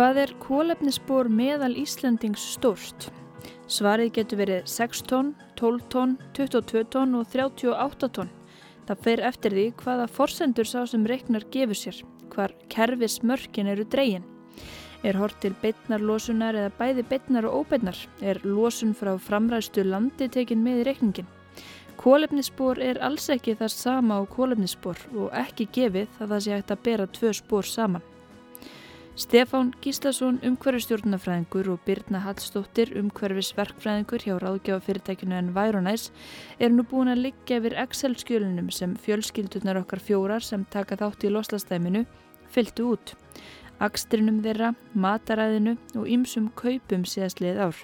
Hvað er kólefnisspor meðal Íslandings stórt? Svarið getur verið 6 tónn, 12 tónn, 22 tónn og 38 tónn. Það fer eftir því hvaða forsendur sá sem reiknar gefur sér, hvar kerfis mörkin eru dregin. Er hort til beitnarlosunar eða bæði beitnar og óbeitnar? Er losun frá framræstu landi tekin með í reikningin? Kólefnisspor er alls ekki það sama á kólefnisspor og ekki gefið að það sé hægt að bera tvö spór saman. Stefán Gíslason, umhverfistjórnafræðingur og Birna Hallstóttir, umhverfisverkfræðingur hjá ráðgjafafyrirtækinu en Væronæs, er nú búin að liggja yfir Excel-skjölunum sem fjölskyldunar okkar fjórar sem taka þátt í loslastæminu fylgtu út. Akstrinum þeirra, mataræðinu og ýmsum kaupum síðastlið ár.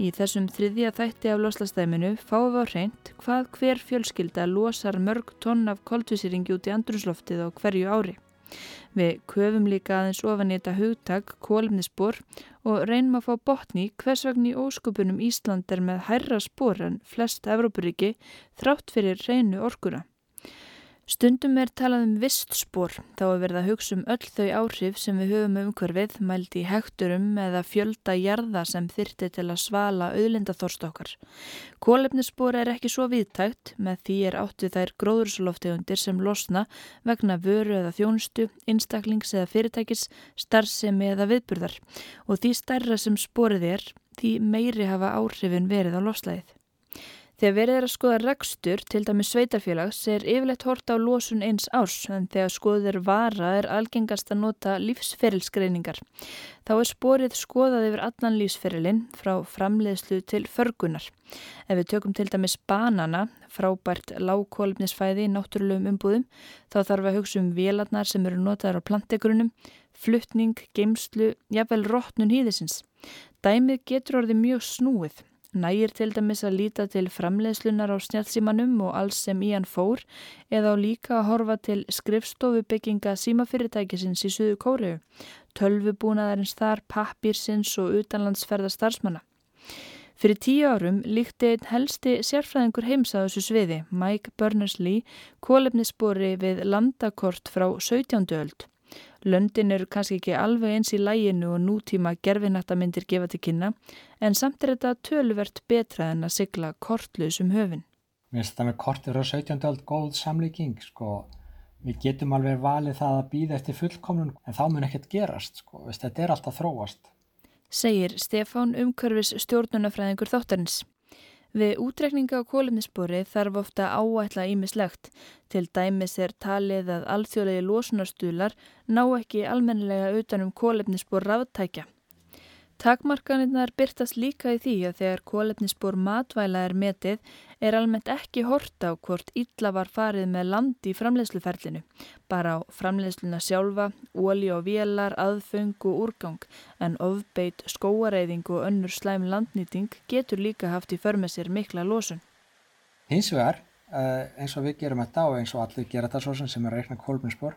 Í þessum þriðja þætti af loslastæminu fáum við á reynd hvað hver fjölskylda losar mörg tonn af koldvísiringi út í andrusloftið á hverju ári. Við köfum líka aðeins ofan í þetta hugtak kólumnispor og reynum að fá botni hvers vegna í óskupunum Ísland er með hærra spor en flest Evrópuríki þrátt fyrir reynu orkuna. Stundum er talað um vistspor, þá er verið að hugsa um öll þau áhrif sem við höfum um umhverfið, mælt í hekturum eða fjölda jarða sem þyrti til að svala auðlindaþorst okkar. Kólefnisspor er ekki svo viðtækt, með því er áttið þær gróðursloftegundir sem losna vegna vöru eða þjónstu, einstaklings eða fyrirtækis, starfsemi eða viðburðar og því stærra sem sporið er, því meiri hafa áhrifin verið á loslæðið. Þegar verið er að skoða rekstur, til dæmi sveitarfélags, er yfirleitt hort á losun eins árs en þegar skoður vara er algengast að nota lífsferilskreiningar. Þá er sporið skoðað yfir allan lífsferilinn frá framleiðslu til förgunar. Ef við tökum til dæmis banana, frábært lágkólefnisfæði í náttúrulegum umbúðum, þá þarf að hugsa um vélarnar sem eru notaðar á plantegrunum, fluttning, geimslu, jafnvel rótnun hýðisins. Dæmið getur orðið mjög snúið. Nægir til dæmis að líta til framleiðslunar á snjálfsímanum og alls sem í hann fór eða á líka að horfa til skrifstofubygginga símafyrirtækisins í Suðu Kóriu, tölvubúnaðarins þar, pappirsins og utanlandsferða starfsmanna. Fyrir tíu árum líkti einn helsti sérfræðingur heims að þessu sviði, Mike Berners-Lee, kólefnisspori við landakort frá 17. öld. Löndin eru kannski ekki alveg eins í læginu og nútíma gerfinættamindir gefa til kynna en samt er þetta töluvert betra en að sigla kortlausum höfin. Mér finnst þetta með kortir á 17. öld góð samlíking sko. Við getum alveg valið það að býða eftir fullkomnun en þá mun ekkert gerast sko. Þetta er alltaf þróast. Segir Stefán Umkörfis stjórnunafræðingur þáttarins. Við útrekninga á kólumnispori þarf ofta áætla ímislegt. Til dæmis er talið að alþjóðlegi lósunarstuðlar ná ekki almennilega utanum kólumnispor ráðtækja. Takmarkanirnar byrtast líka í því að þegar kólefnisspor matvæla er metið er almennt ekki horta á hvort illa var farið með land í framleiðsluferlinu, bara á framleiðsluna sjálfa, óli og vélar, aðföng og úrgang, en ofbeit, skóareiðing og önnur slæm landnýting getur líka haft í förmið sér mikla losun. Hins vegar, eh, eins og við gerum þetta og eins og allir gera þetta svo sem er reikna kólefnisspor,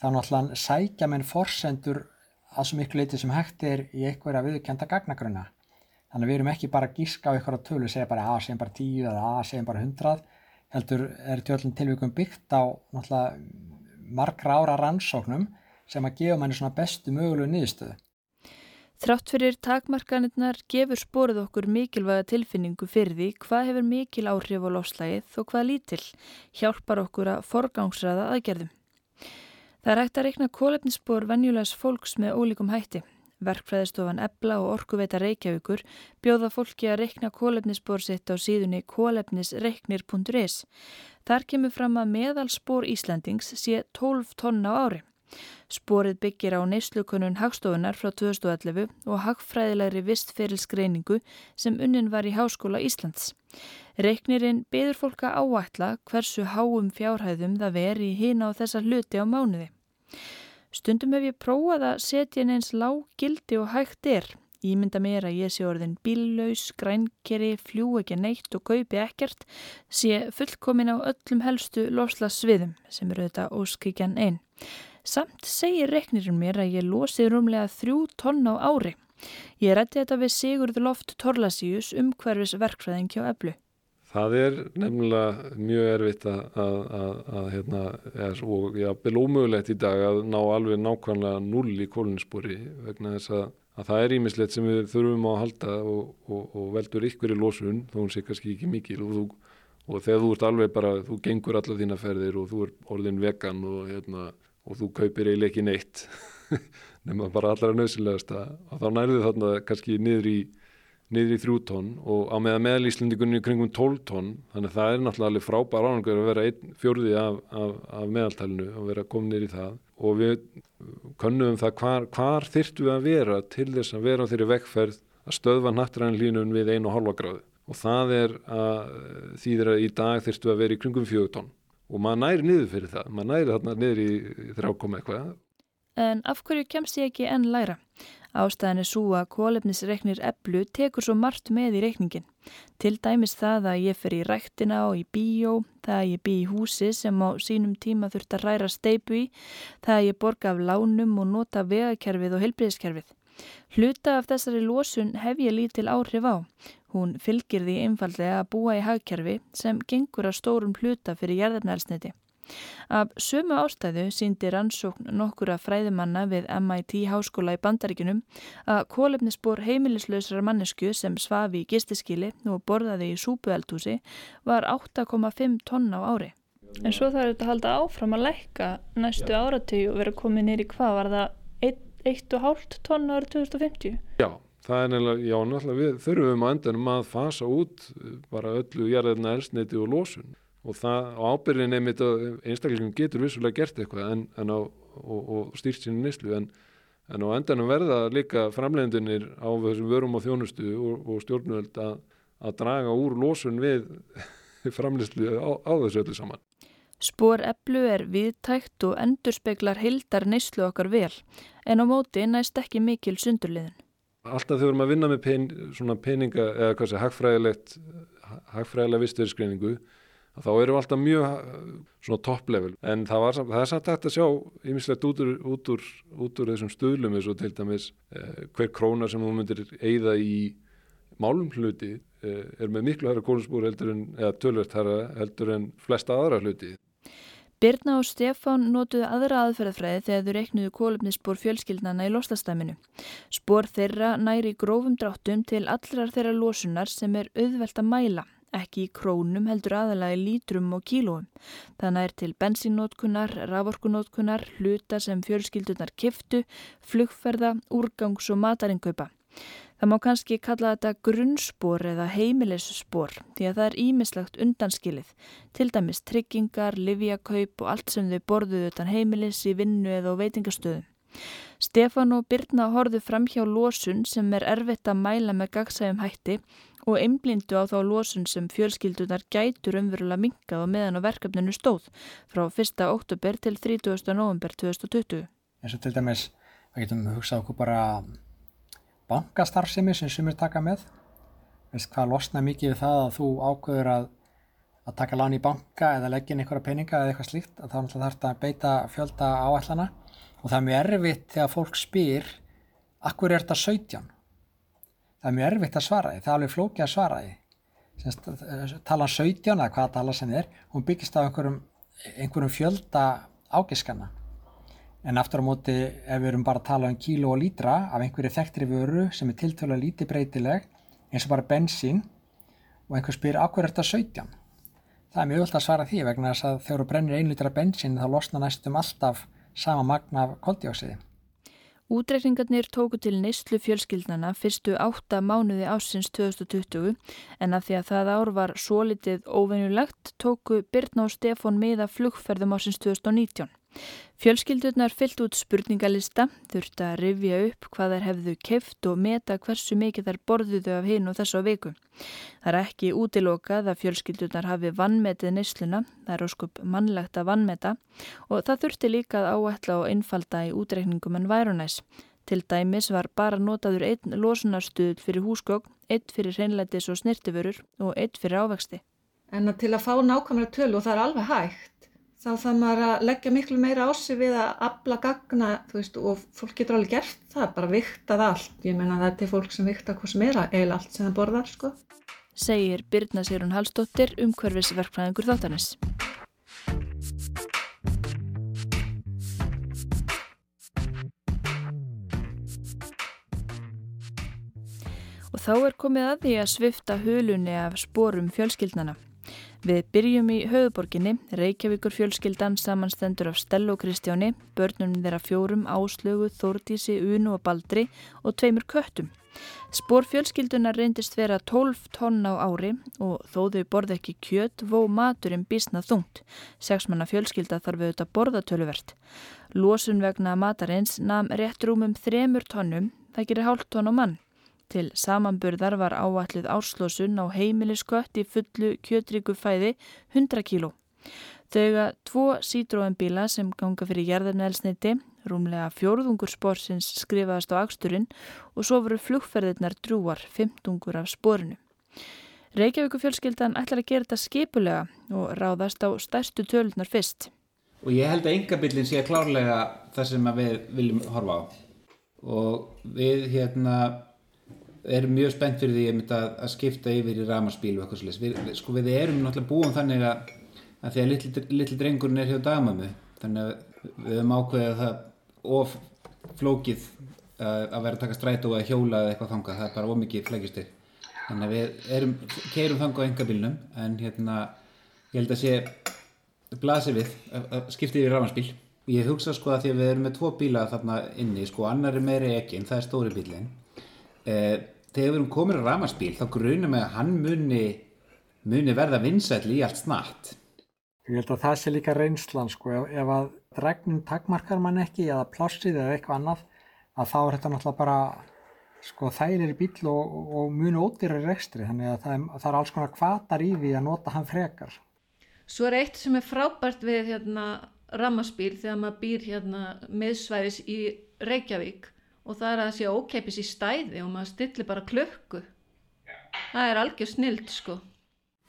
þá náttúrulega sækja menn forsendur að svo miklu leiti sem hægt er í einhverja viðkjönda gagnagrunna. Þannig að við erum ekki bara að gíska á einhverja tölu, segja bara A, segja bara 10 eða A, segja bara 100, heldur er tjóðlun tilvíkum byggt á margra ára rannsóknum sem að gefa manni svona bestu mögulegu nýðstöðu. Þrátt fyrir takmarkanirnar gefur spórið okkur mikilvæga tilfinningu fyrir því hvað hefur mikil áhrif á lofslægið og hvað lítil hjálpar okkur að forgangsraða aðgerðum. Það er hægt að reikna kólefnisspor venjulegs fólks með ólíkum hætti. Verkfræðistofan Ebla og Orkuveita Reykjavíkur bjóða fólki að reikna kólefnisspor sitt á síðunni kólefnisreiknir.is. Þar kemur fram að meðalspor Íslandings sé 12 tonna á ári. Sporið byggir á neyslukunun hagstofunar frá 2011 og hagfræðilegri vistferilsgreiningu sem unnin var í Háskóla Íslands. Reiknirinn byður fólka áætla hversu háum fjárhæðum það veri í hýna á þessa hluti á mánuði. Stundum hef ég prófað að setja inn eins lág gildi og hægt er. Ímynda mér að ég sé orðin bíllaus, grænkeri, fljú ekki neitt og kaupi ekkert, sé fullkomin á öllum helstu lofslagsviðum sem eru þetta óskikjan einn. Samt segir reknirinn mér að ég losi rúmlega þrjú tonn á ári. Ég rætti þetta við Sigurður Loft Torlasíus um hverfis verkfræðing hjá Eblu. Það er nefnilega mjög erfitt að, að, að, að hérna, er, og já, vel ómögulegt í dag að ná alveg nákvæmlega null í kóluninspori vegna þess að, að það er ímislegt sem við þurfum að halda og, og, og veldur ykkur í losun, þó hún sé kannski ekki mikil og, þú, og þegar þú ert alveg bara, þú gengur allar þína ferðir og þú er orðin vegan og, hérna, þú kaupir eiginlega ekki neitt nema bara allra nöðsilegast að þá nærðu þarna kannski niður í niður í þrjú tónn og á meða meðalíslendingunni kringum 12 tónn þannig að það er náttúrulega alveg frábær árangur að vera einn fjörði af, af, af meðaltælinu og vera komin nýr í það og við könnum það hvar, hvar þyrtu við að vera til þess að vera á þeirri vekkferð að stöðva nattræðin línun við 1,5 gráðu og það er að þýðir að í dag þyrtu að vera í kringum 4 tónn og maður næri niður fyrir það, maður næri þarna niður í 3,1 eitthvað. En af hverju kemst ég ekki enn læra? Ástæðan er svo að kólefnisreiknir eblu tekur svo margt með í reikningin. Til dæmis það að ég fer í ræktina og í bíó, það að ég bý í húsi sem á sínum tíma þurft að ræra steipu í, það að ég borga af lánum og nota vegakerfið og helbriðskerfið. Hluta af þessari lósun hef ég lítil áhrif á. Hún fylgir því einfallega að búa í hagkerfi sem gengur að stórum hluta fyrir jærðarnælsniti. Af sömu ástæðu síndi rannsókn nokkura fræðimanna við MIT háskóla í bandaríkunum að kólefnisbor heimilislausrar mannesku sem svafi í gistiskili og borðaði í súpueldhúsi var 8,5 tonn á ári. En svo er þetta að halda áfram að lækka næstu áratug og vera komið nýri hvað var það 1,5 tonn árið 2050? Já. Það er nefnilega, já náttúrulega við þurfum að endanum að fasa út bara öllu jarðarna elsniti og losun og það á ábyrðin einmitt að einstaklingum getur vissulega gert eitthvað en, en á, og, og stýrt sín nýslu en, en á endanum verða líka framleiðinir á þessum vörum og þjónustu og, og stjórnvöld að, að draga úr lósun við framleiðslu á, á þessu öllu saman. Spór eplu er viðtækt og endurspeglar hildar neyslu okkar vel en á móti næst ekki mikil sundurliðin. Alltaf þegar að vinna með pen, peninga eða hvað sé hagfræðilegt hagfræðilega visturskreiningu þá erum við alltaf mjög uh, svona top level en það, var, það er samt hægt að sjá ýmislegt út, út, út, úr þessum stöðlum eins og til dæmis eh, hver króna sem þú myndir eigða í málum hluti eh, er með miklu hæra kólusbúr heldur en eða tölvert hæra heldur en flesta aðra hluti. Birna og Stefán notuðu aðra aðferðafræði þegar þau reiknuðu kólumnisspór fjölskyldnana í loslastaminu. Spór þeirra næri grófum dráttum til allrar þeirra losunar sem er auðvelt að mæla ekki í krónum heldur aðalega í lítrum og kílóum. Þannig er til bensínnótkunar, raforkunótkunar, hluta sem fjölskyldunar kiftu, flugferða, úrgangs og mataringaupa. Það má kannski kalla þetta grunnspor eða heimilisspor því að það er ímislegt undanskilið, til dæmis tryggingar, livjakaup og allt sem þau borðuðu utan heimilis í vinnu eða á veitingastöðum. Stefán og Birna horðu fram hjá lósun sem er erfitt að mæla með gagsægum hætti og einblindu á þá lósun sem fjölskyldunar gætur umverulega minkað á meðan á verkefninu stóð frá 1. oktober til 30. november 2020. En svo til dæmis, við getum hugsað okkur bara bankastarfsemi sem sumir taka með. Veist hvað losna mikið við það að þú ákveður að, að taka lán í banka eða leggja inn einhverja peninga eða eitthvað slíkt að þá þarf þetta að beita fjölda áætlana og það er mjög erfitt þegar fólk spyr akkur er þetta 17? Það er mjög erfitt að svara því, það er alveg flókið að svara því. Senst, tala 17 eða hvaða tala sem er, hún byggist á einhverjum, einhverjum fjölda ágiskana. En aftur á móti ef við erum bara að tala um kíló og lítra af einhverju þekktri vöru sem er tiltölu lítið breytileg eins og bara bensín og einhver spyr áhverju er þetta 17? Það er mjög öll að svara því vegna þess að þegar þú brennir einu lítra bensín þá losna næstum alltaf sama magna af koldjóksiði. Útreikningarnir tóku til neyslu fjölskyldnana fyrstu átta mánuði ásins 2020 en að því að það ár var svo litið óvenjulegt tóku Birna og Stefan miða flugferðum ásins 2019. Fjölskyldurnar fyllt út spurningalista, þurft að rifja upp hvað þær hefðu keft og meta hversu mikið þær borðuðu af hinn og þessu á viku. Það er ekki útilokað að fjölskyldurnar hafi vannmetið neysluna, það er óskup mannlegt að vannmeta og það þurfti líka að áætla og einfalda í útreikningum en værunæs. Til dæmis var bara notaður einn losunarstuð fyrir húsgókn, einn fyrir hreinlætis og snirtiförur og einn fyrir ávexti. En til að fá nákvæmlega tölu og það er alveg hægt þá þarf maður að leggja miklu meira á sig við að abla gagna veist, og fólk getur alveg gert það, bara viktað allt. Ég menna það er fólk sem vikta hvað sem er að eila allt sem það borðar sko. segir Birna Sérun Hallstóttir umhverfisverkfræðingur þáttanis. Og þá er komið að því að svifta hulunni af sporum fjölskyldnana. Við byrjum í höfuborginni, Reykjavíkur fjölskyldan samanstendur af Stellu og Kristjáni, börnum þeirra fjórum, Áslögu, Þórdísi, Unu og Baldri og tveimur köttum. Spór fjölskyldunar reyndist vera 12 tonn á ári og þó þau borði ekki kjöt, vó maturinn bísnað þungt. Sexmanna fjölskylda þarf auðvitað borðatöluvert. Lósun vegna matarins nam rétt rúmum þremur tonnum, það gerir hálft tonn á mann. Til samanburðar var áalluð áslósun á heimiliskött í fullu kjötríku fæði 100 kíló. Þauga tvo Citroen-bíla sem ganga fyrir gerðarnelsniti, rúmlega fjórðungur sporsins skrifaðast á aksturinn og svo voru flugferðirnar drúar 15 af sporinu. Reykjavíku fjölskyldan ætlar að gera þetta skipulega og ráðast á stærstu tölunar fyrst. Og ég held að yngabillin sé klárlega það sem við viljum horfa á og við hérna erum mjög spennt fyrir því að, að skipta yfir í ramaspíl og eitthvað slúðis. Við, sko, við erum náttúrulega búin þannig að, að því að litli, litli drengurinn er hjá dagmömmu þannig að við höfum ákveðið að það of flókið að, að vera að taka stræt og að hjóla eða eitthvað þangað, það er bara ómikið flækistir. Þannig að við erum, keirum þangað á engabílnum en hérna ég held að sé blasir við að skipta yfir í ramaspíl. Ég hugsa sko að því að við erum með tvo bíla þarna inni, sko annar er meiri ekki en það er stóri bílinn. Eh, þegar við erum komin á ramaspíl þá grunum við að hann muni, muni verða vinsætli í allt snatt. Ég held að það sé líka reynslan sko, ef, ef að dregnin takmarkar mann ekki eða plássið eða eitthvað annað að þá er þetta náttúrulega bara sko þælir í bíl og, og muni ódýrar í rekstri þannig að það er, það er alls konar kvatar í því að nota hann frekar. Svo er eitt sem er frábært við hérna ramaspíl þegar maður býr hérna meðsvæðis í Reykjavík og það er að það sé ókeipis í stæði og maður stillir bara klökku það er algjör snild sko.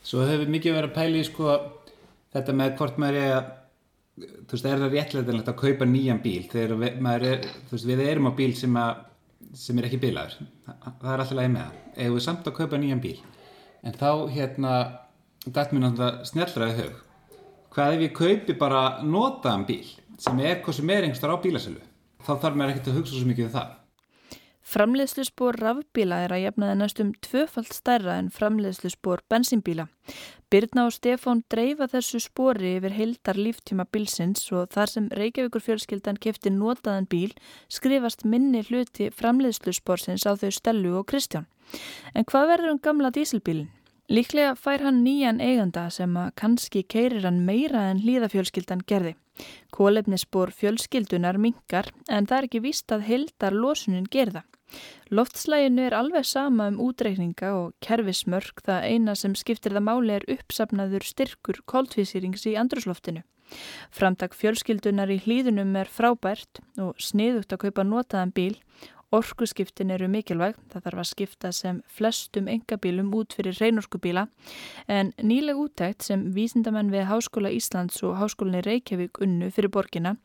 Svo hefur mikið verið að pæli sko þetta með hvort maður er að þú veist, er það réttlega að kaupa nýjan bíl þegar við, er, veist, við erum á bíl sem, að, sem er ekki bílaður. Það er alltaf lægi með það. Eða samt að kaupa nýjan bíl? En þá hérna dætt mér náttúrulega snellraði hög hvað ef ég kaupi bara notaðan bíl sem er hvað sem er einhverstar á bílasölu þá þarf mér ekkert að hugsa svo mikið um það. Framleiðsluspor rafbíla er að jafnaði næstum tvöfald stærra en framleiðsluspor bensínbíla. Birna og Stefán dreifa þessu spori yfir heildar líftíma bílsins og þar sem Reykjavíkur fjölskyldan kefti notaðan bíl skrifast minni hluti framleiðslusporsins á þau Stellu og Kristján. En hvað verður um gamla dísilbílinn? Líklega fær hann nýjan eiganda sem að kannski keirir hann meira en hlýðafjölskyldan gerði. Kólefnisspor fjölskyldunar mingar en það er ekki víst að heldar losunin gerða. Loftslæginu er alveg sama um útreikninga og kerfismörk það eina sem skiptir það máli er uppsapnaður styrkur kóltvísýrings í andrusloftinu. Framtak fjölskyldunar í hlýðunum er frábært og sniðugt að kaupa notaðan bíl Orkuskiptin eru mikilvæg, það þarf að skipta sem flestum engabílum út fyrir reynorkubíla en nýleg úttækt sem vísindamenn við Háskóla Íslands og Háskólinni Reykjavík unnu fyrir borgina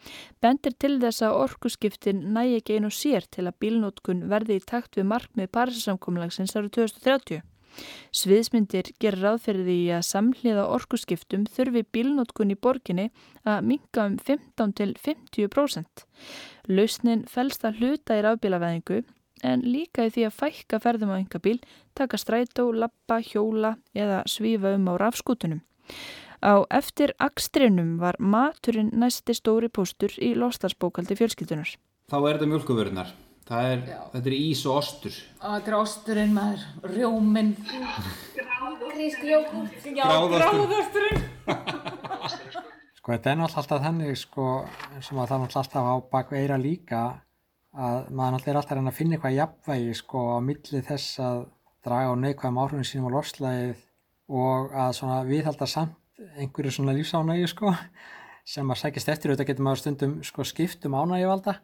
bendir til þess að orkuskiptin nægi ekki einu sér til að bílnótkun verði í takt við markmið Parísasamkomlagsins árið 2030. Sviðsmyndir gerir ráðferði í að samhliða orkuskiptum þurfi bílnótkun í borginni að minga um 15 til 50%. Lausnin fælst að hluta í rafbílaveðingu en líka í því að fækka ferðum á engabíl, taka strætó, lappa, hjóla eða svífa um á rafskútunum. Á eftir akstrinum var maturinn næsti stóri póstur í lostarsbókaldi fjölskyldunar. Þá er þetta mjölkuvörunar. Er, þetta er ís og ostur. Og þetta er osturinn maður, rjóminn. Já, gráðosturinn. Sko þetta er náttúrulega alltaf þannig sko sem að það er náttúrulega alltaf á baku eira líka að maður náttúrulega er alltaf að reyna að finna eitthvað jafnvægi sko á milli þess að draga á neikvæðum áhrifin sínum á loslæðið og að svona viðhalda samt einhverju svona lífsánægi sko sem að sækist eftir auðvitað getur maður stundum sko skiptum ánægi valda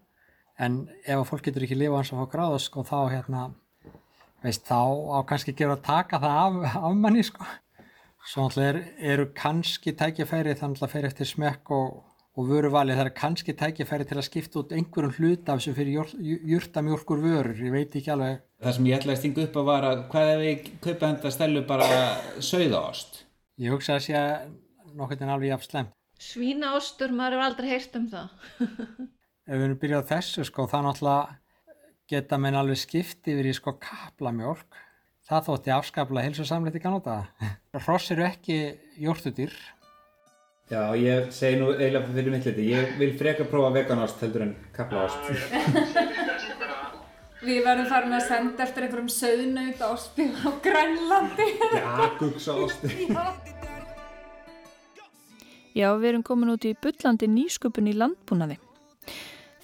en ef að fólk getur ekki lifa hans að fá gráða sko þá hérna veist þá á kannski ekki að taka það af, af manni sko svo náttúrulega er, eru kannski tækjafæri þannig að það fer eftir smekk og, og vöruvalið það er kannski tækifæri til að skipta út einhverjum hlut af sem fyrir júrtamjólkur vörur, ég veit ekki alveg. Það sem ég ætlaði að stinga upp að var að hvað ef við kaupa þetta stelu bara sögðaost? Ég hugsa að sé að nokkur en alveg jafn slemt. Svínaostur, maður hefur aldrei heyrt um það. Ef við erum byrjað þessu sko, þá náttúrulega geta menn alveg skipti yfir í sko kaplamjólk. Það þótti afskaplega hilsusamleitt í kannóta. Hross eru ekki jórtudýr Já, ég segi nú eiginlega fyrir mitt liti, ég vil freka prófa veganost heldur en kaplaost. Við verðum farin að senda eftir einhverjum söðnaut ásti á Grænlandi. Já, gugsaosti. Já, við erum komin út í byllandi nýsköpun í landbúnaði.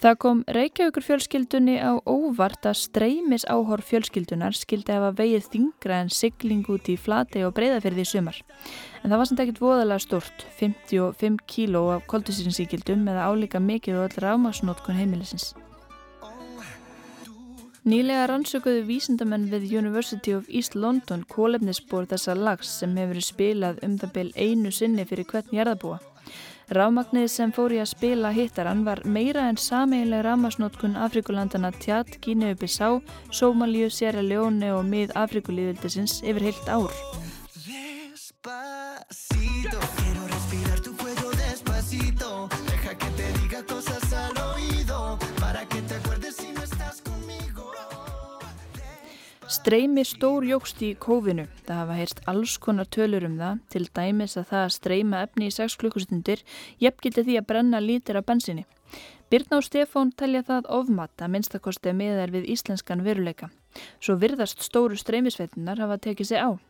Það kom Reykjavíkur fjölskyldunni á óvart að streymis áhor fjölskyldunar skildi hafa vegið þingra en sigling út í flati og breyðaferði í sumar. En það var samt ekkert voðalega stort, 55 kíló af koldusirinsíkildum eða álíka mikið og öll rámasnótkun heimilisins. Nýlega rannsökuðu vísindamenn við University of East London kólefnisbór þessa lags sem hefur spilað um það byl einu sinni fyrir hvern jarðabúa. Rámagnið sem fór í að spila hittarann var meira en sameiginlega rámasnótkun Afrikulandana Tjad, Gíneu-Bissá, Sómalíu, Sierra Leone og mið Afrikulíðildisins yfir heilt ár. Streymi stór jógst í kófinu. Það hafa heyrst alls konar tölur um það, til dæmis að það að streyma efni í 6 klukkustundir jefngildi því að brenna lítir af bensinni. Birna og Stefán telja það ofmat að minnstakosti með þær við íslenskan veruleika. Svo virðast stóru streymisveitinar hafa tekið sig á.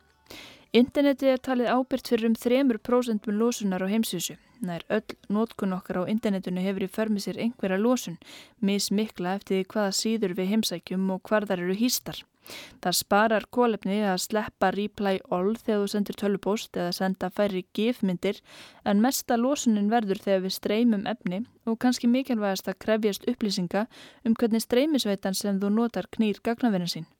Interneti er talið ábyrgt fyrir um 3% losunar á heimsvísu. Er öll nótkun okkar á internetinu hefur í förmið sér einhverja losun, mismikla eftir hvaða síður við heimsækjum og hvar þar eru hýstar. Það sparar kólefni að sleppa reply all þegar þú sendir tölvupost eða senda færri gifmyndir en mesta losunin verður þegar við streymum efni og kannski mikilvægast að krefjast upplýsinga um hvernig streymisveitan sem þú notar knýr gagnaverðin sín.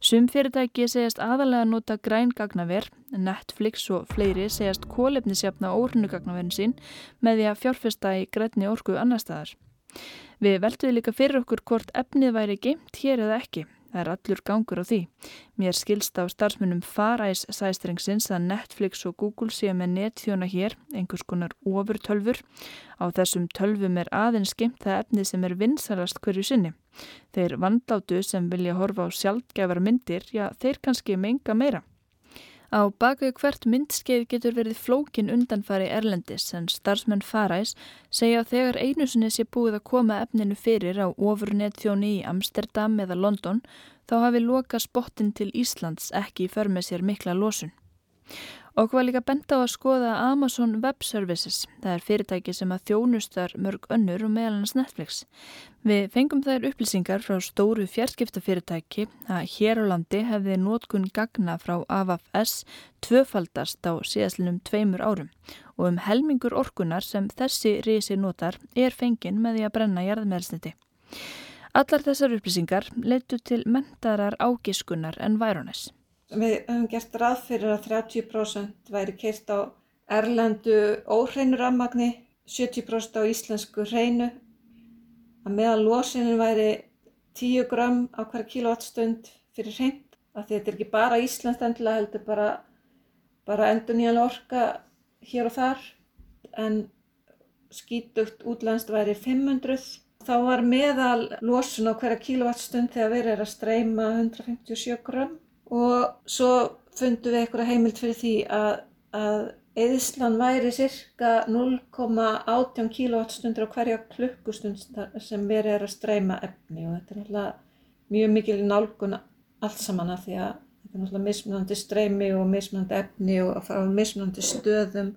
Sum fyrirtæki segjast aðalega að nota græn gagnaver, Netflix og fleiri segjast kólefnisjafna órunu gagnaverin sín með því að fjárfesta í grænni orku annar staðar. Við veltuði líka fyrir okkur hvort efnið væri geimt hér eða ekki. Það er allur gangur á því. Mér skilst á starfsmunum Faræs sæstringsins að Netflix og Google séu með netþjóna hér, einhvers konar ofur tölfur. Á þessum tölfum er aðeins skemmt það efni sem er vinsalast hverju sinni. Þeir vandlátu sem vilja horfa á sjálfgæfar myndir, já þeir kannski menga meira. Á baka hvert myndskeið getur verið flókin undanfari erlendis en starfsmenn Faræs segja að þegar einu sinni sé búið að koma efninu fyrir á ofurnet þjóni í Amsterdam eða London þá hafi loka spottin til Íslands ekki í förmið sér mikla losun. Og hvað líka benda á að skoða Amazon Web Services, það er fyrirtæki sem að þjónustar mörg önnur og meðalans Netflix. Við fengum þær upplýsingar frá stóru fjarskiptafyrirtæki að hér á landi hefði nótkun gagna frá AVFS tvöfaldast á síðastlinum tveimur árum og um helmingur orkunar sem þessi risi notar er fengin með því að brenna jarðmeðelsniti. Allar þessar upplýsingar leittu til mentarar ágiskunar en værunis. Við höfum gert ráð fyrir að 30% væri keirt á erlendu óhreinu rammagni, 70% á íslensku hreinu. Að meðal losinin væri 10 gram á hverja kilowattstund fyrir hreint. Þetta er ekki bara íslenskt endilega heldur bara, bara endur nýjan orka hér og þar. En skítugt útlænst væri 500. Þá var meðal losun á hverja kilowattstund þegar verið er að streyma 157 gram og svo fundum við eitthvað heimild fyrir því að, að eðislan væri cirka 0,18 kWh á hverja klukkustund sem verið er að streyma efni og þetta er náttúrulega mjög mikil nálgun allt saman að því að þetta er náttúrulega mismunandi streymi og mismunandi efni og að fara á mismunandi stöðum.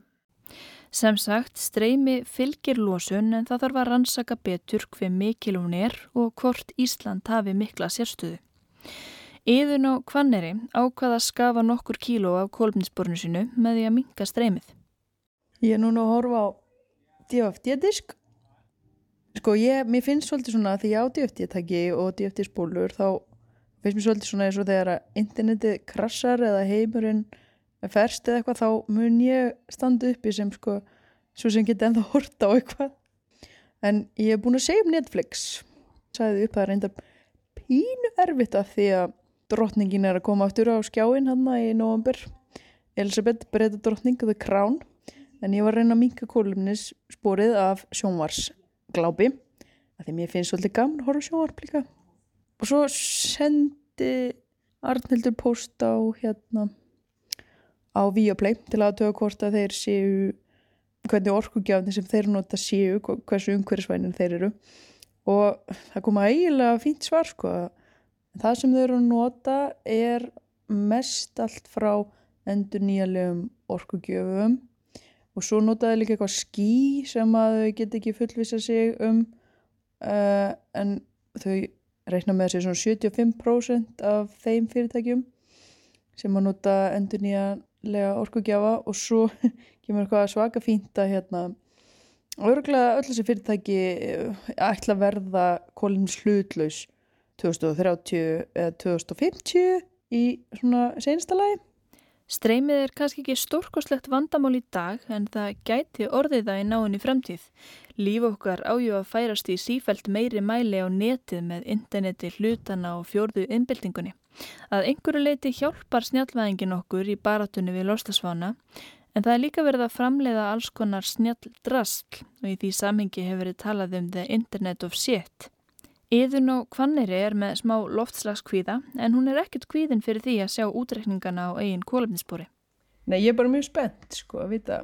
Sem sagt, streymi fylgir losun en það þarf að rannsaka betur hver mikil hún er og hvort Ísland hafi mikla sérstöðu. Íðun á Kvanneri ákvaða að skafa nokkur kíló af kólminsborinu sinu með því að minga streymið. Ég er núna að horfa á DFT-disk. Sko, ég, mér finnst svolítið svona að því ég á DFT-tæki og DFT-spólur þá finnst mér svolítið svona eins og þegar að internetið krassar eða heimurinn ferst eða eitthvað þá mun ég standa uppi sem sko svo sem geti ennþá horta á eitthvað en ég er búin að segja um Netflix sagði upp að það er enda pínu erfitt af því að drottningin er að koma aftur á skjáin hann í november Elisabeth breyta drottning The Crown. En ég var að reyna að minka kólumnis sporið af sjónvars glápi að því mér finnst svolítið gaman að horfa sjónvarp líka. Og svo sendi Arnildur post á hérna á Viaplay til að töða hvort að þeir séu hvernig orkugjafni sem þeir nota séu hversu umhverfisvænin þeir eru. Og það koma eiginlega fínt svar sko það sem þeir eru að nota er mest allt frá endur nýjalegum orkugjöfum. Og svo notaði líka eitthvað skí sem að þau get ekki fullvisa sig um uh, en þau reikna með þessi svona 75% af þeim fyrirtækjum sem að nota endur nýjalega orkugjafa. Og svo kemur eitthvað svaka fínt að hérna örgulega öll þessi fyrirtæki eh, ætla að verða kólins hlutlaus 2030 eða 2050 í svona sensta lagi Streymið er kannski ekki stórkoslegt vandamál í dag en það gæti orðið það í náinni fremtíð. Líf okkar ájú að færast í sífælt meiri mæli á netið með interneti hlutana og fjórðu innbyltingunni. Að einhverju leiti hjálpar snjálfæðingin okkur í baratunni við lostasvána en það er líka verið að framleiða alls konar snjall draskl og í því samhengi hefur verið talað um the internet of shit. Íðun og Hvanneri er með smá loftslagskvíða en hún er ekkert kvíðin fyrir því að sjá útrekningana á eigin kólefnisbúri. Nei, ég er bara mjög spennt sko að vita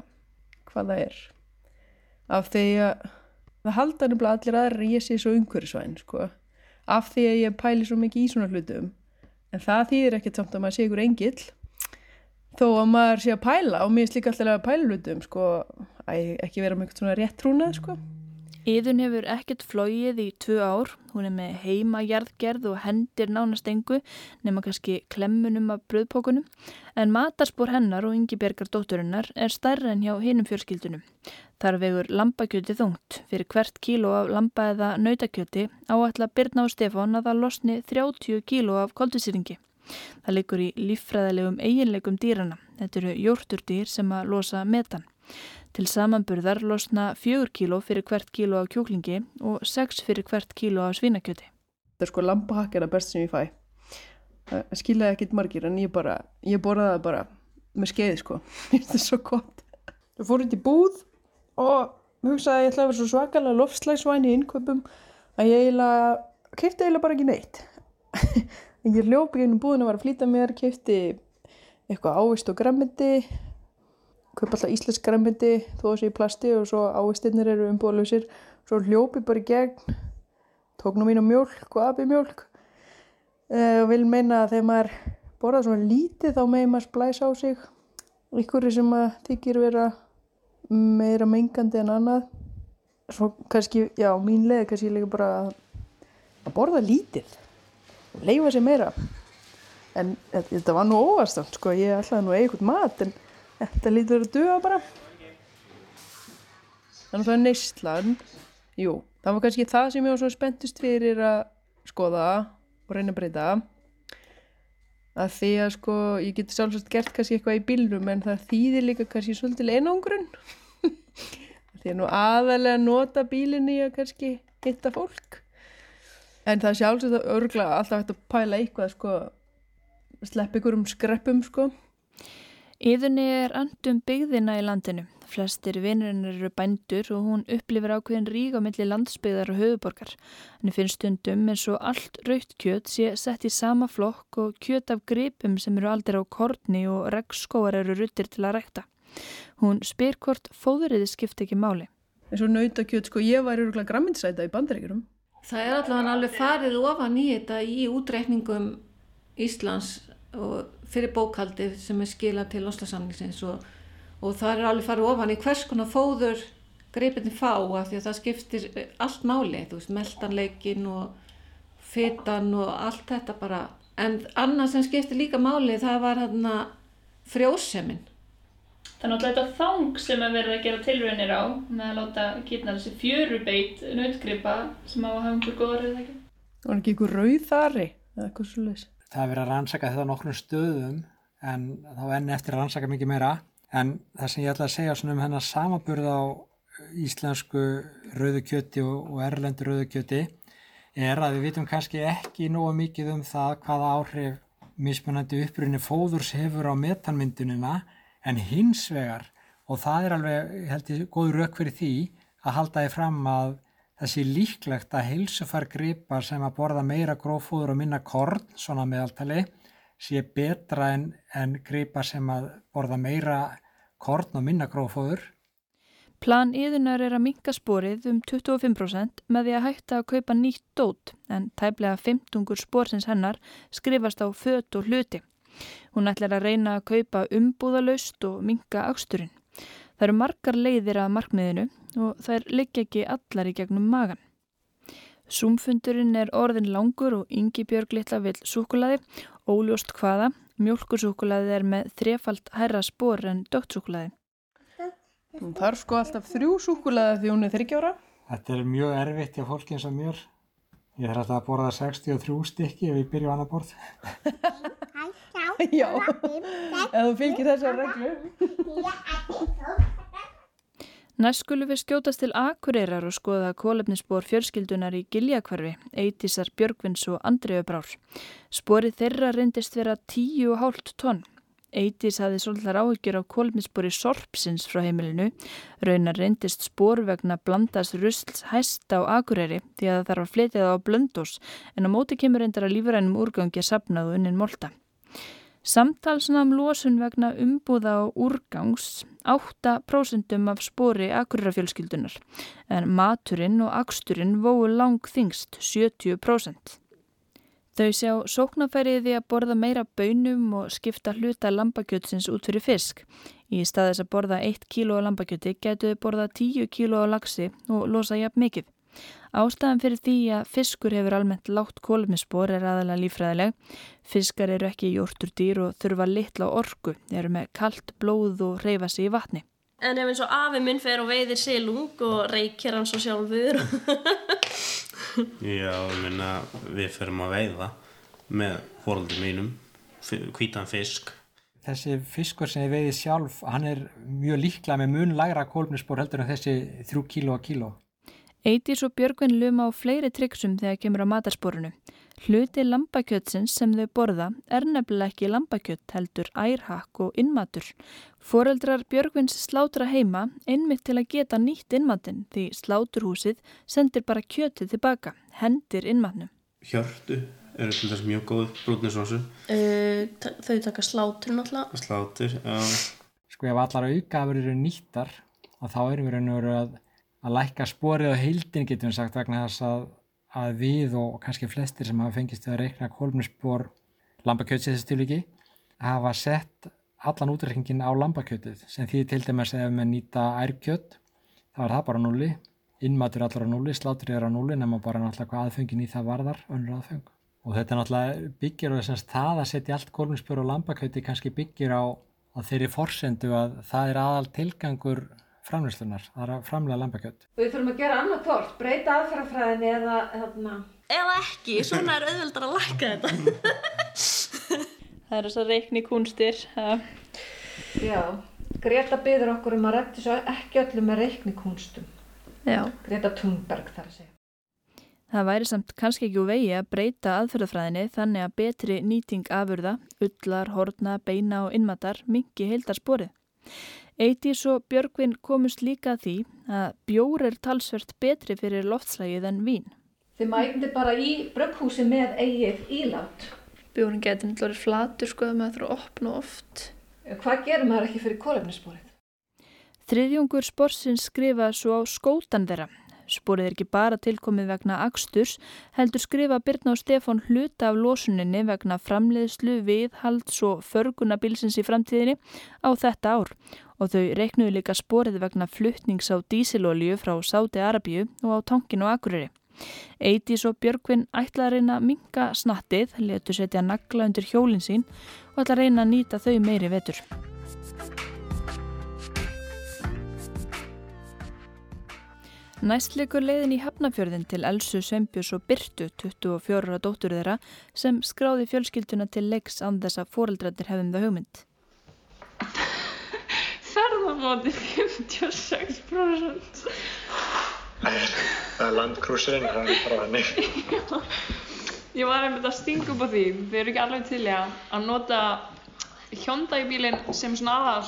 hvað það er. Af því að það halda nefnilega allir aðra ég sé svo umhverfisvæn sko. Af því að ég pæli svo mikið í svona hlutum. En það þýðir ekkert samt að maður sé ykkur engill. Þó að maður sé að pæla og mér er líka alltaf að pæla hlutum sko. Æ, ekki vera með eitthvað svona rétt trúnað sko. Íðun hefur ekkert flóið í tvö ár, hún er með heimajarðgerð og hendir nánast engu nema kannski klemmunum af bröðpókunum en matarspor hennar og yngibergar dótturinnar er stærra en hjá hinum fjörskildunum. Þar vegur lambakjöti þungt fyrir hvert kíló af lamba eða nautakjöti áætla Birna og Stefán að það losni 30 kíló af koldusýringi. Það leikur í líffræðilegum eiginleikum dýrana, þetta eru jórturdýr sem að losa metan. Til samanburðar losna fjögur kíló fyrir hvert kíló af kjúklingi og sex fyrir hvert kíló af svínakjöti. Það er sko lambahakk er það best sem ég fæ. Það skiljaði ekkit margir en ég bara, ég borðaði það bara með skeiði sko. Þetta er svo gott. Það fór hitt í búð og hugsaði að ég ætlaði að vera svo svakalega lofslægsvæn í innköpum að ég eiginlega, kefti eiginlega bara ekki neitt. ég ljópi inn í búðin að vera að flýta mér, kefti eitthvað ávist og grammiti kaupa alltaf íslensk græmyndi þó þessi í plasti og svo ávistinnir eru umbúðalösir svo hljópi bara í gegn tók nú mínu mjölk og abi mjölk uh, og vil meina að þegar maður borða svona lítið þá megin maður splæsa á sig. Ykkur sem að þykir vera meira mengandi en annað. Svo kannski, já, mín leið kannski líka bara að, borða lítið leifa sér meira. En þetta var nú óvastand sko, ég ætlaði nú eitthvað mat en Þetta lítur að duða bara. Þannig að neyslan. Jú, það var kannski það sem ég var svo spenntist fyrir að skoða og reyna að breyta. Að því að sko, ég geti sjálfsagt gert kannski eitthvað í bílnum en það þýðir líka kannski svolítið einangrun. því að nú aðalega nota bílinni að kannski hitta fólk. En það sjálfsagt að örgla alltaf hægt að pæla eitthvað sko, slepp ykkur um skreppum sko. Íðunni er andum byggðina í landinu. Flestir vinnirinn eru bændur og hún upplifir ákveðin rík á milli landsbyggðar og höfuborgar. Henni finnst stundum eins og allt raukt kjöt sé sett í sama flokk og kjöt af gripum sem eru aldrei á korni og regnskóar eru ruttir til að rekta. Hún spyr hvort fóðuriði skipt ekki máli. En svo nautakjöt, sko ég var öruglega gramminsæta í bandaríkjurum. Það er allavega alveg farið ofan í þetta í útreikningum Íslands fyrir bókaldið sem er skilað til Oslosamningsins og, og það er alveg farið ofan í hvers konar fóður greipinni fá af því að það skiptir allt máli, þú veist, meldanleikin og fytan og allt þetta bara, en annað sem skiptir líka máli það var hérna frjósemin. Þannig að þetta þang sem er verið að gera tilraunir á með að láta kýtna þessi fjörubeit nautgripa sem á að hafa einhver góðar eða ekki. Það var ekki einhver rauð þari eða eitthvað svolítið það er verið að rannsaka þetta á nokkrum stöðum en þá enn eftir að rannsaka mikið meira. En það sem ég ætla að segja um hennar samaburð á íslensku rauðukjöti og, og erlendu rauðukjöti er að við vitum kannski ekki nógu mikið um það hvaða áhrif mismunandi upprunni fóðurs hefur á metanmyndunina en hins vegar og það er alveg, held ég, góð rauk fyrir því að halda því fram að sé líklegt að heilsufar gripar sem að borða meira grófóður og minna korn, svona meðaltali, sé betra en, en gripar sem að borða meira korn og minna grófóður. Plan íðunar er að minka sporið um 25% með því að hætta að kaupa nýtt dót en tæplega 15 sporsins hennar skrifast á fött og hluti. Hún ætlar að reyna að kaupa umbúðalaust og minka aksturinn. Það eru margar leiðir að markmiðinu og þær liggja ekki allar í gegnum magan. Súmfundurinn er orðin langur og yngi björg litla vil súkulaði, óljóst hvaða, mjölkursúkulaði er með þrefalt hærra spór en dögtsúkulaði. Hún þarf sko alltaf þrjú súkulaði því hún er þryggjára. Þetta er mjög erfitt hjá fólki eins og mér. Ég þarf alltaf að borða 63 stykki ef ég byrju annar borð. Já, ef þú fylgir þessar reglu. Næst skulum við skjótast til Akureyrar og skoða kólefnisspor fjörskildunar í Giljakvarfi, Eitísar Björgvins og Andriðubrár. Sporið þeirra reyndist vera 10,5 tonn. Eitís hafði svolítið áhyggjur á kólefnisspori Sorpsins frá heimilinu. Raunar reyndist spor vegna blandast rusls hæst á Akureyri því að það þarf að fletja það á blöndós en á móti kemur reyndar að lífrænum úrgangi að sapnað og unnin molta. Samtalsnam losun vegna umbúða og úrgangs 8% af spori akurrafjölskyldunar en maturinn og aksturinn vóu lang þingst 70%. Þau sjá sóknafærið því að borða meira bönum og skipta hluta lambakjötsins út fyrir fisk. Í staðis að borða 1 kíló lambakjöti getur þau borða 10 kíló laxi og losa jafn mikið. Ástæðan fyrir því að fiskur hefur almennt látt kólumnispor er aðalega lífræðileg. Fiskar eru ekki jórtur dýr og þurfa litla orku, eru með kallt blóð og reyfa sig í vatni. En ef eins og afi minn fer og veiðir silung og reykir hann svo sjálfur. Já, minna, við ferum að veiða með fóröldur mínum, hvítan fisk. Þessi fiskur sem ég veiði sjálf, hann er mjög líklega með mun lagra kólumnispor heldur en þessi þrjú kíló að kíló. Eitís og Björgvin luma á fleiri tryggsum þegar kemur á matarsporunu. Hluti lambakjötsins sem þau borða er nefnilega ekki lambakjött heldur ærhakk og innmatur. Foreldrar Björgvins slátra heima einmitt til að geta nýtt innmatin því sláturhúsið sendir bara kjötið tilbaka, hendir innmatnum. Hjörtu eru til þess mjög góð brúnisósu. Uh, þau taka slátur náttúrulega. Slátur, já. Sko ef allar aukafur eru nýttar þá erum við raun og veru að að lækka sporið á heildin getum við sagt vegna þess að, að við og kannski flestir sem hafa fengist að reikna kolmnusspor lambakjötsi þessi stilviki hafa sett allan útreikningin á lambakjötið sem því til dæmis ef við nýta ærkjött þá er það bara núli innmatur allar á núli, slátur er á núli nema bara náttúrulega hvað aðfengin í það varðar önnur aðfeng og þetta náttúrulega byggir og þess að það að setja allt kolmnusspor og lambakjöti kannski byggir á, á þeirri forsendu að það er aðal tilgangur framlýslunar, það er að framlega lambakjött. Við þurfum að gera annað hvort, breyta aðferðafræðinni eða hérna... Eða ekki, svona er auðvöldar að lækka þetta. það er þess að reikni kúnstir. Já, Greta byður okkur um að rætti svo ekki öllu með reikni kúnstum. Já. Greta Thunberg þar að segja. Það væri samt kannski ekki úr vegi að breyta aðferðafræðinni þannig að betri nýting afurða, ullar, hortna, beina og innmatar mingi heildarsporið. Eitís og Björgvin komust líka að því að bjór er talsvert betri fyrir loftslægið en vín. Þið mægndi bara í brökkhúsi með eigið ílátt. Bjórin getur náttúrulega flatur sko að maður þurfa að opna oft. Hvað gerir maður ekki fyrir kólefnissporið? Þriðjungur sporsins skrifa svo á skótan þeirra. Sporið er ekki bara tilkomið vegna Aksturs, heldur skrifa Birna og Stefán hluta af losuninni vegna framleiðslu, viðhalds og förgunabilsins í framtíðinni á þetta ár og þau reiknuðu líka sporið vegna fluttnings á dísilolju frá Sáti Arabíu og á tankinu Akureyri. Eitís og Björgvin ætla að reyna að minga snattið, letu setja nagla undir hjólinn sín og ætla að reyna að nýta þau meiri vetur. Næst likur leiðin í Hafnafjörðin til Elsu Sveinbjörns og Byrtu, 24 dóttur þeirra, sem skráði fjölskylduna til leiks án þess að foreldrarnir hefðum það hugmynd. á móti 56%. Það er landkrúsirinn, það er bara hannig. Ég var einmitt að stinga upp á því, við erum ekki alveg til að nota Hyundai bílinn sem svona aðal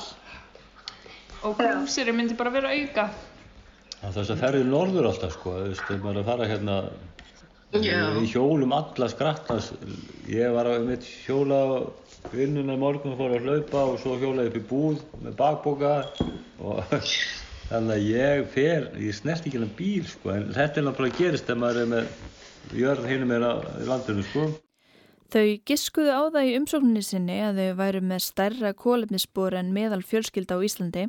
og krúsirinn myndi bara vera auka. Það er þess að ferði norður alltaf sko, þú veist, þegar maður er að fara hérna Já. við hjólum alla skrattans ég var að mitt hjóla vinnuna í morgun fór að hlaupa og svo hjólaði upp í búð með bakboka og þannig að ég fer ég snert ekki hérna bíl sko en þetta er náttúrulega gerist þegar maður er með jörð hinum er í landinu sko Þau giskuðu á það í umsókninni sinni að þau væru með stærra kólefnisspor en meðal fjölskylda á Íslandi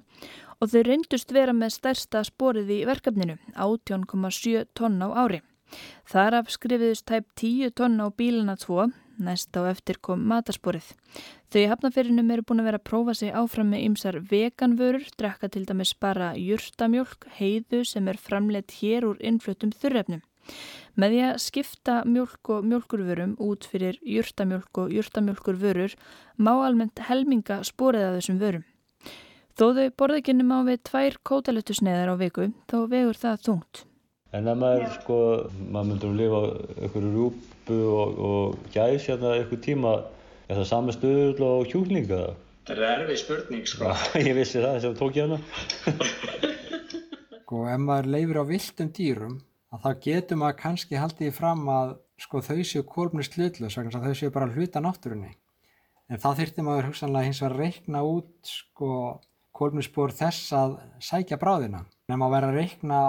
og þau reyndust vera með stærsta sporið í verkefninu, 18,7 tonn á ári. Þar af skrifiðust tæp 10 tonn á bílana 2, næst á eftir kom matarsporið. Þau í hafnafyrinum eru búin að vera að prófa sig áfram með ymsar veganvörur, drekka til dæmis bara jurtamjólk, heiðu sem er framleitt hér úr innfluttum þurrefnum. Með því að skipta mjölk og mjölkurvörum út fyrir jurtamjölk og jurtamjölkurvörur má almennt helminga sporið af þessum vörum. Þó þau borðeginnum á við tvær kótalettusneiðar á viku, þá vegur það þungt. en að maður sko maður myndur að lifa einhverju rúpu og, og gæs hérna einhver tíma er það sami stöðul og kjúklinga Það er erfið spurning, sko. ég vissi það þess að tók ég hana Sko ef maður leifir á viltum dýrum að þá getur maður kannski haldið fram að sko þau séu þess að þau séu bara hluta náttúrunni. En þá þyrfti maður hugsanlega hins að reikna út sko kólmnisspor þess að sækja bráðina. Nefn að vera að reikna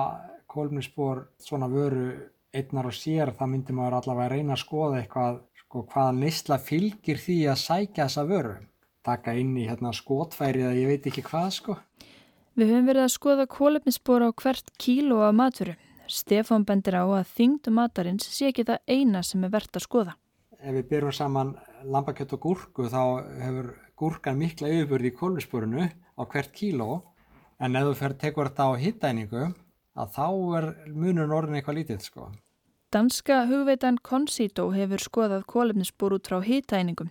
kólmnisspor svona vöru einnar og sér þá myndi maður allavega að reyna að skoða eitthvað sko hvaða neysla fylgir því að sækja þessa vöru. Taka inn í hérna skotfæri eða ég veit ekki hvað sko. Við höfum verið að skoða kólefnisspor á hvert kíló af maturu. Stefán bendir á að þyngdu matarins sé ekki það eina sem er verðt að skoða. Ef við byrjum saman lambakjött og gúrku þá hefur gúrkan mikla yfirbörði í kólfsporinu á hvert kíló en ef þú fer tekur þetta á hittæningu að þá er munun orðin eitthvað lítið sko. Danska hugveitan Concito hefur skoðað kólefnisspor út frá hitæningum.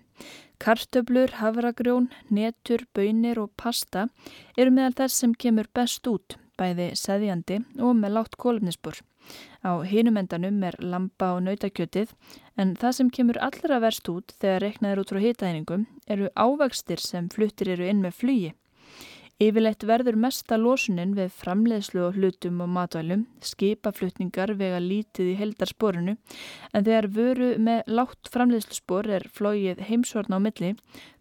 Kartöblur, havragrjón, netur, bönir og pasta eru meðal þess sem kemur best út, bæði seðjandi og með látt kólefnisspor. Á hinumendanum er lamba og nautakjötið en það sem kemur allra verst út þegar reiknaður út frá hitæningum eru ávakstir sem fluttir eru inn með flugi. Yfirleitt verður mesta losunin við framleiðslu og hlutum og matvælum, skipaflutningar vega lítið í heldarsporinu, en þegar vöru með látt framleiðsluspor er flóið heimsvarn á milli,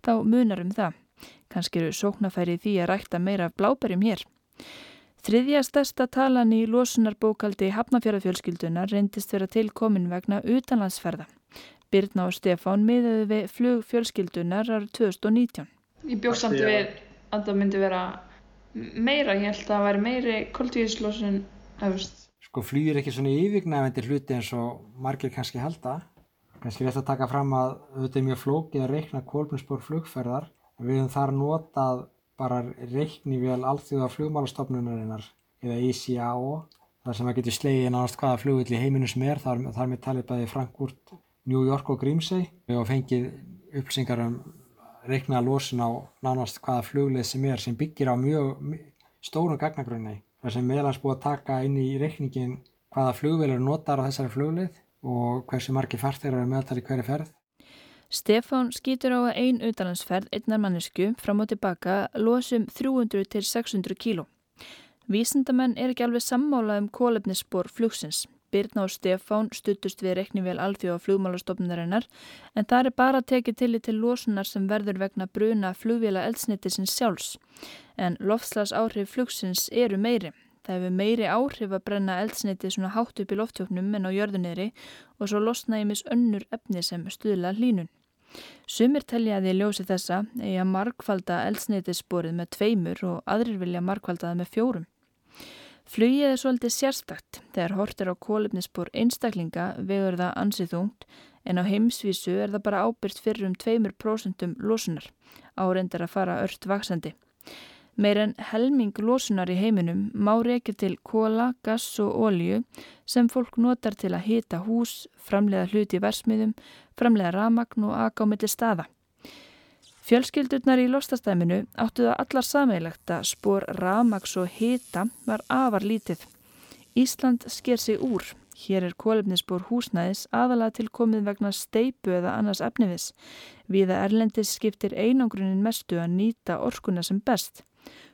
þá munar um það. Kanski eru sóknafæri því að rækta meira af bláberjum hér. Þriðja stærsta talan í losunarbókaldi Hafnafjörðafjölskyldunar reyndist vera tilkomin vegna utanlandsferða. Birna og Stefán miðuðu við flug fjölskyldunar árið 2019. Ég bjóð samt við að það myndi vera meira, ég held að það væri meiri koltíðislósun, efust. Sko flýir ekki svona yfirgnæfandi hluti eins og margir kannski halda. Kannski rétt að taka fram að þetta er mjög flókið að reikna kólbunspor flugferðar. Við höfum þar notað bara reiknivél alþjóða flugmálastofnunarinnar eða ICAO. þar sem að getur slegið nánast hvaða flugvill í heiminu sem er. Þar, þar með talið bæði Frankfurt, New York og Grímsey. Höfum fengið upplýsingar um reiknaða losun á nánast hvaða flugleið sem er sem byggir á mjög stórum gagnagrunni. Það sem meðlans búið að taka inn í reikningin hvaða flugveilur notar á þessari flugleið og hversu margir farþegar eru meðaltali hverju ferð. Stefán skýtur á að ein utalansferð einnar mannesku fram og tilbaka losum 300 til 600 kíló. Vísindamenn er ekki alveg sammálað um kólefnisspor flugsins. Birna og Stefán stuttust við reiknivél alþjóða flugmálastofnunarinnar en það er bara tekið til í til losunar sem verður vegna bruna flugvéla eldsnittisins sjálfs. En loftslags áhrif flugsins eru meiri. Það hefur meiri áhrif að brenna eldsniti svona hátt upp í loftjóknum en á jörðunniðri og svo losna í mis önnur efni sem stuðla hlínun. Sumir telja að því ljósi þessa eigi að markvalda eldsneitissporið með tveimur og aðrir vilja markvalda það með fjórum. Flugið er svolítið sérstakt þegar hort er á kólefnisspor einstaklinga vegur það ansið þungt en á heimsvísu er það bara ábyrst fyrir um 2% losunar, áreindar að fara ört vaksandi. Meir en helming losunar í heiminum má reykja til kóla, gass og ólíu sem fólk notar til að hita hús, framleiða hluti í versmiðum, framleiða ramagn og milli staða. Fjölskyldurnar í lostastæminu áttu það allar sameilegt að spór ramags og hita var afar lítið. Ísland sker sig úr. Hér er kólefnisspór húsnæðis aðalega til komið vegna steipu eða annars efnivis. Viða Erlendis skiptir einangrunin mestu að nýta orkuna sem best.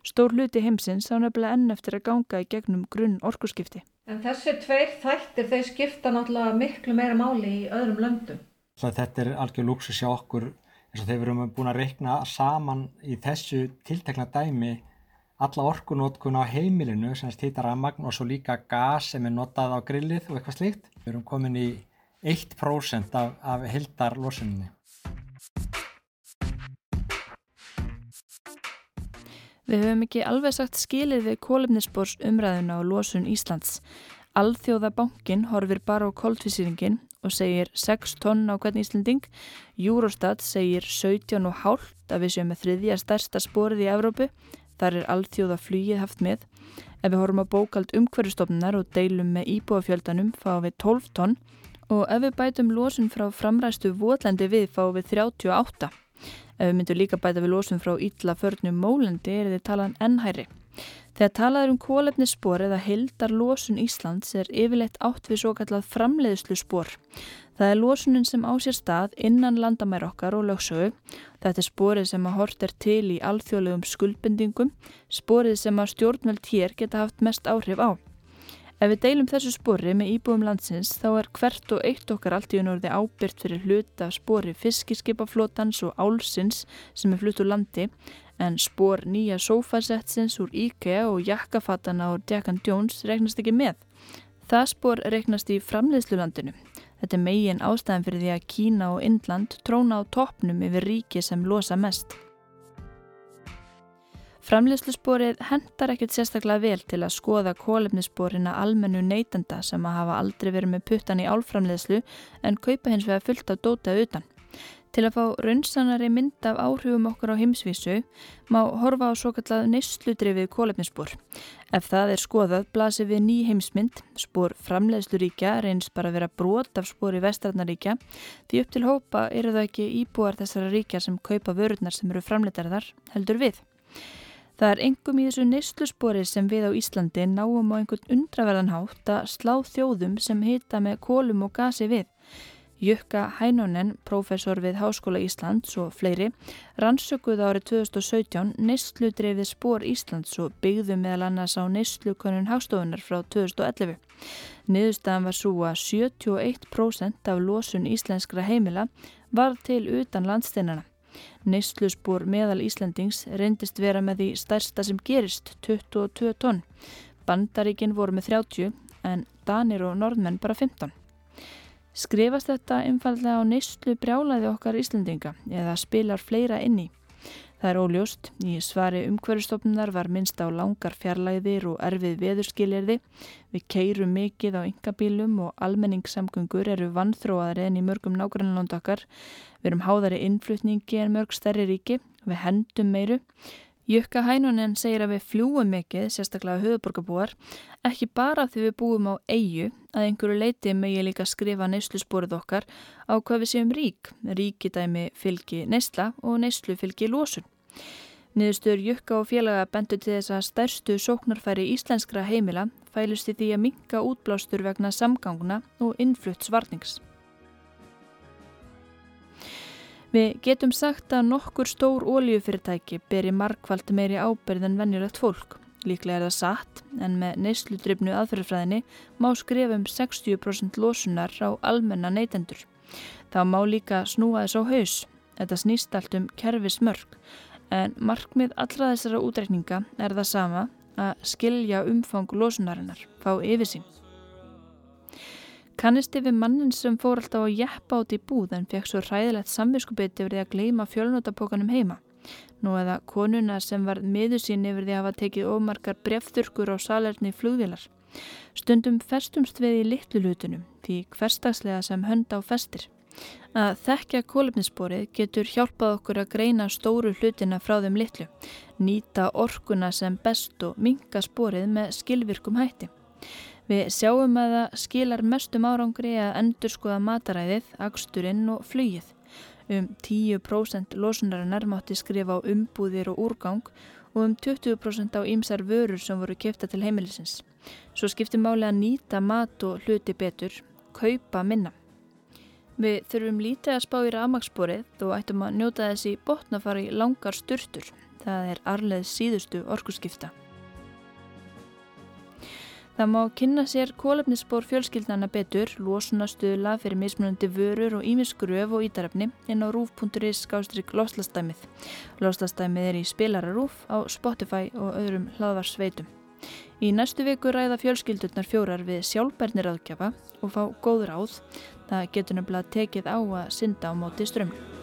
Stór hluti heimsins á nefnilega enn eftir að ganga í gegnum grunn orkuskipti. En þessi tveir þættir þau skipta náttúrulega miklu meira máli í öðrum löndum. Þetta er algjör lúksus hjá okkur eins og þeir verum búin að reikna saman í þessu tiltekna dæmi alla orkunótkun á heimilinu sem stýtar að magn og svo líka gas sem er notað á grillið og eitthvað slíkt. Við erum komin í 1% af, af hildar losuninni. Við höfum ekki alveg sagt skilið við kólefnisbors umræðuna og losun Íslands. Alþjóðabankin horfir bara á koldfísýringin og segir 6 tonn á hvern Íslanding. Eurostat segir 17,5 að við séum með þriðja stærsta sporið í Evrópu. Þar er alþjóðaflugið haft með. Ef við horfum á bókald umhverjastofnunar og deilum með íbúafjöldanum fáum við 12 tonn og ef við bætum losun frá framræstu votlendi við fáum við 38. Ef við myndum líka bæta við losum frá ítla förnum mólendi er þið talan ennhæri. Þegar talað er um kólefnisspor eða hildar losun Íslands er yfirleitt átt við svo kallað framleiðslu spor. Það er losunin sem á sér stað innan landamæri okkar og lögsögu. Þetta er sporið sem að hort er til í alþjóðlegum skuldbendingum, sporið sem að stjórnveld hér geta haft mest áhrif á. Ef við deilum þessu spori með íbúum landsins þá er hvert og eitt okkar allt í unorði ábyrgt fyrir hluta spori fiskiskipaflótans og álsins sem er flutt úr landi en spor nýja sofasetsins úr IKEA og jakkafatana og and Jones regnast ekki með. Það spor regnast í framleiðslulandinu. Þetta er megin ástæðan fyrir því að Kína og Indland tróna á toppnum yfir ríki sem losa mest. Framleiðslusporið hendar ekkert sérstaklega vel til að skoða kólefnissporina almennu neytenda sem að hafa aldrei verið með puttan í álframleiðslu en kaupa hins vega fullt af dótað utan. Til að fá raunsanari mynd af áhrifum okkur á heimsvísu má horfa á svo kallað neyslutrifið kólefnisspor. Ef það er skoðað blasir við ný heimsmynd, spor framleiðsluríkja reynst bara að vera brot af spori vestræðnaríkja því upp til hópa eru það ekki íbúar þessara ríkja sem kaupa vörurnar sem eru framleitarðar heldur við. Það er engum í þessu neysluspori sem við á Íslandi náum á einhvern undraverðan hátt að slá þjóðum sem hita með kólum og gasi við. Jukka Hænonen, profesor við Háskóla Íslands og fleiri, rannsökuð árið 2017 neysludreifið spór Íslands og byggðu meðal annars á neyslukonun hástofunar frá 2011. Niðurstaðan var svo að 71% af losun íslenskra heimila var til utan landsteinana. Neysluspor meðal Íslandings reyndist vera með því stærsta sem gerist, 22 tonn. Bandaríkin voru með 30 en Danir og Norðmenn bara 15. Skrifast þetta einfallega á neyslu brjálaði okkar Íslandinga eða spilar fleira inni? Það er óljóst. Í svari umhverfstofnunar var minnst á langar fjarlæðir og erfið veðurskilirði. Við keirum mikið á yngabílum og almenningssamgöngur eru vannþróaðar en í mörgum nágrannlóndakar. Við erum háðari innflutningi en mörg stærri ríki. Við hendum meiru. Jökka Hænunen segir að við fljúum mikið, sérstaklega höfuborgarbúar, ekki bara því við búum á eigu að einhverju leiti megi líka skrifa neyslusporið okkar á hvað við séum rík. Ríkidæmi fylgi neysla og neyslu fylgi lósun. Niðurstöður Jökka og félaga bendur til þess að stærstu sóknarfæri íslenskra heimila fælust í því að minka útblástur vegna samganguna og innflutt svarnings. Við getum sagt að nokkur stór óljufyrirtæki beri markvallt meiri ábyrð en vennjulegt fólk. Líklega er það satt, en með neysludryfnu aðferðfræðinni má skrifa um 60% losunar á almenna neytendur. Þá má líka snúa þess á haus. Þetta snýst allt um kerfismörk, en markmið allra þessara útreikninga er það sama að skilja umfang losunarinnar, fá yfirsýn. Kannisti við mannin sem fór alltaf á jeppa át í búð en fekk svo ræðilegt yfir því að gleima fjölnótapokanum heima. Nú eða konuna sem var miður sín yfir því að hafa tekið ómarkar brefþurkur á salerni flugvilar. Stundum festumst við í litlu lutunum því hverstagslega sem hönd á festir. Að þekkja kólefnissporið getur hjálpað okkur að greina stóru hlutina frá þeim litlu, nýta orkuna sem best og minga sporið með skilvirkum hætti. Við sjáum að það skilar mestum árangri að endur skoða mataræðið, aksturinn og flugið. Um 10% losunarinnar mátti skrifa á umbúðir og úrgang og um 20% á ýmsar vörur sem voru kipta til heimilisins. Svo skipti máli að nýta mat og hluti betur, kaupa minna. Við þurfum lítið að spá í rafmagsborið og ættum að njóta þessi botnafari langar sturtur. Það er arleð síðustu orkuskipta. Það má kynna sér kólefnisspór fjölskyldnana betur, losunastuðla fyrir mismunandi vörur og ímisgröf og ítarefni inn á rúf.is skástrygg loslastæmið. Loslastæmið er í spilararúf á Spotify og öðrum hlaðvarsveitum. Í næstu viku ræða fjölskyldurnar fjórar við sjálfbærnir aðgjafa og fá góð ráð. Það getur nefnilega tekið á að synda á móti strömmum.